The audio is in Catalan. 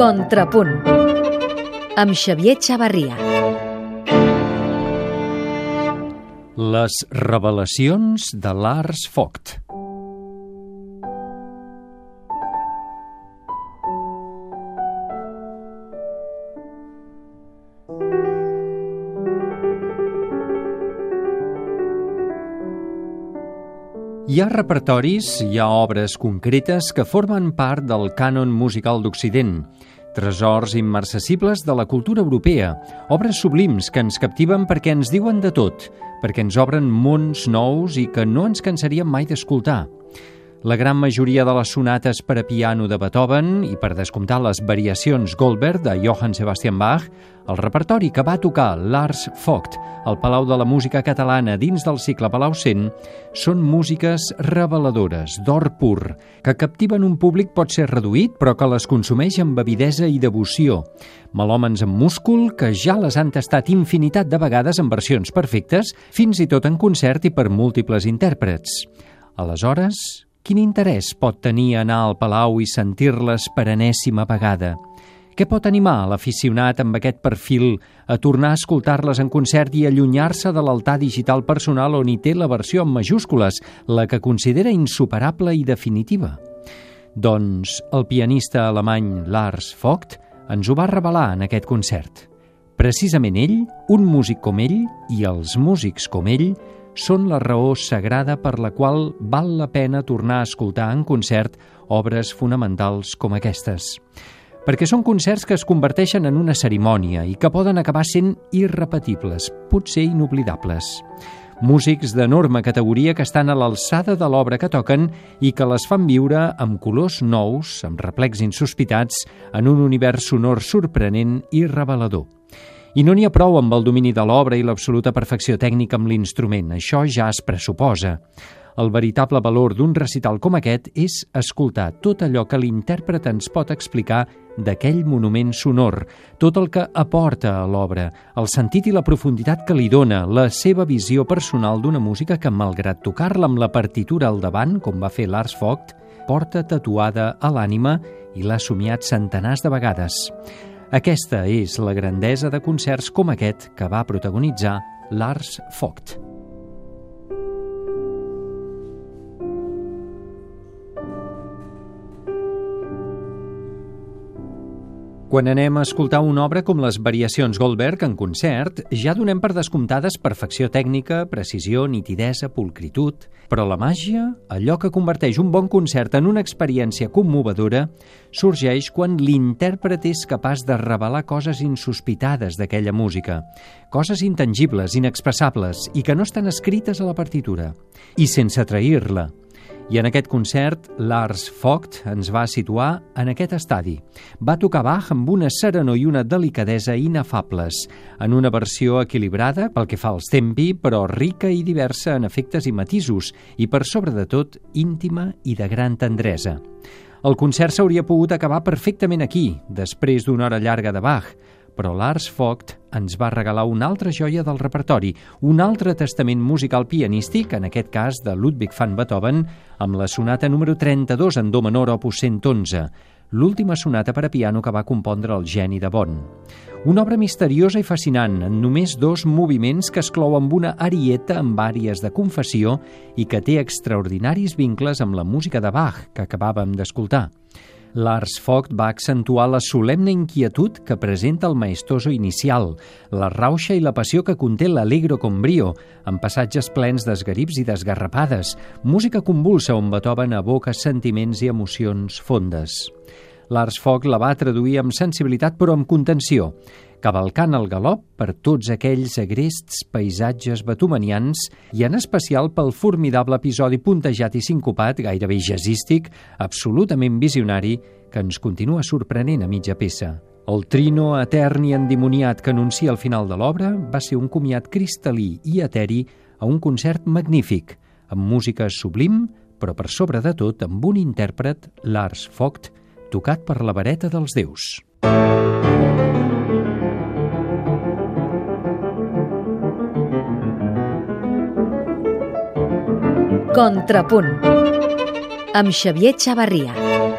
Contrapunt amb Xavier Xavarria. Les revelacions de Lars Vogt. Hi ha repertoris, hi ha obres concretes que formen part del cànon musical d'Occident, tresors immarcessibles de la cultura europea, obres sublims que ens captiven perquè ens diuen de tot, perquè ens obren mons nous i que no ens cansaríem mai d'escoltar. La gran majoria de les sonates per a piano de Beethoven i, per descomptar, les variacions Goldberg de Johann Sebastian Bach, el repertori que va tocar Lars Vogt al Palau de la Música Catalana dins del cicle Palau 100 són músiques reveladores, d'or pur, que captiven un públic pot ser reduït però que les consumeix amb avidesa i devoció. Melòmens amb múscul que ja les han tastat infinitat de vegades en versions perfectes, fins i tot en concert i per múltiples intèrprets. Aleshores, Quin interès pot tenir anar al Palau i sentir-les per enèsima vegada? Què pot animar l'aficionat amb aquest perfil a tornar a escoltar-les en concert i allunyar-se de l'altar digital personal on hi té la versió en majúscules, la que considera insuperable i definitiva? Doncs el pianista alemany Lars Vogt ens ho va revelar en aquest concert. Precisament ell, un músic com ell i els músics com ell, són la raó sagrada per la qual val la pena tornar a escoltar en concert obres fonamentals com aquestes. Perquè són concerts que es converteixen en una cerimònia i que poden acabar sent irrepetibles, potser inoblidables. Músics d'enorme categoria que estan a l'alçada de l'obra que toquen i que les fan viure amb colors nous, amb replecs insospitats, en un univers sonor sorprenent i revelador. I no n'hi ha prou amb el domini de l'obra i l'absoluta perfecció tècnica amb l'instrument, això ja es pressuposa. El veritable valor d'un recital com aquest és escoltar tot allò que l'intèrpret ens pot explicar d'aquell monument sonor, tot el que aporta a l'obra, el sentit i la profunditat que li dona, la seva visió personal d'una música que, malgrat tocar-la amb la partitura al davant, com va fer Lars Vogt, porta tatuada a l'ànima i l'ha somiat centenars de vegades. Aquesta és la grandesa de concerts com aquest que va protagonitzar Lars Vogt. Quan anem a escoltar una obra com les Variacions Goldberg en concert, ja donem per descomptades perfecció tècnica, precisió, nitidesa, pulcritud, però la màgia, allò que converteix un bon concert en una experiència commovedora, sorgeix quan l'intèrpret és capaç de revelar coses insospitades d'aquella música, coses intangibles, inexpressables i que no estan escrites a la partitura, i sense trair-la, i en aquest concert, Lars Vogt ens va situar en aquest estadi. Va tocar Bach amb una serenor i una delicadesa inefables, en una versió equilibrada pel que fa als tempi, però rica i diversa en efectes i matisos, i per sobre de tot, íntima i de gran tendresa. El concert s'hauria pogut acabar perfectament aquí, després d'una hora llarga de Bach, però Lars Vogt ens va regalar una altra joia del repertori, un altre testament musical pianístic, en aquest cas de Ludwig van Beethoven, amb la sonata número 32 en do menor opus 111, l'última sonata per a piano que va compondre el geni de Bonn. Una obra misteriosa i fascinant, en només dos moviments que es clou amb una arieta amb àries de confessió i que té extraordinaris vincles amb la música de Bach que acabàvem d'escoltar. Lars Vogt va accentuar la solemne inquietud que presenta el maestoso inicial, la rauxa i la passió que conté l'Allegro con brio, amb passatges plens d'esgarips i desgarrapades, música convulsa on Beethoven aboca sentiments i emocions fondes. Lars Vogt la va traduir amb sensibilitat però amb contenció, cavalcant el galop per tots aquells agrests paisatges betumanians i en especial pel formidable episodi puntejat i sincopat, gairebé jazzístic, absolutament visionari, que ens continua sorprenent a mitja peça. El trino etern i endimoniat que anuncia el final de l'obra va ser un comiat cristal·lí i eteri a un concert magnífic, amb música sublim, però per sobre de tot amb un intèrpret, Lars Vogt, tocat per la vareta dels déus. Contrapunt amb Xavier Xavarria.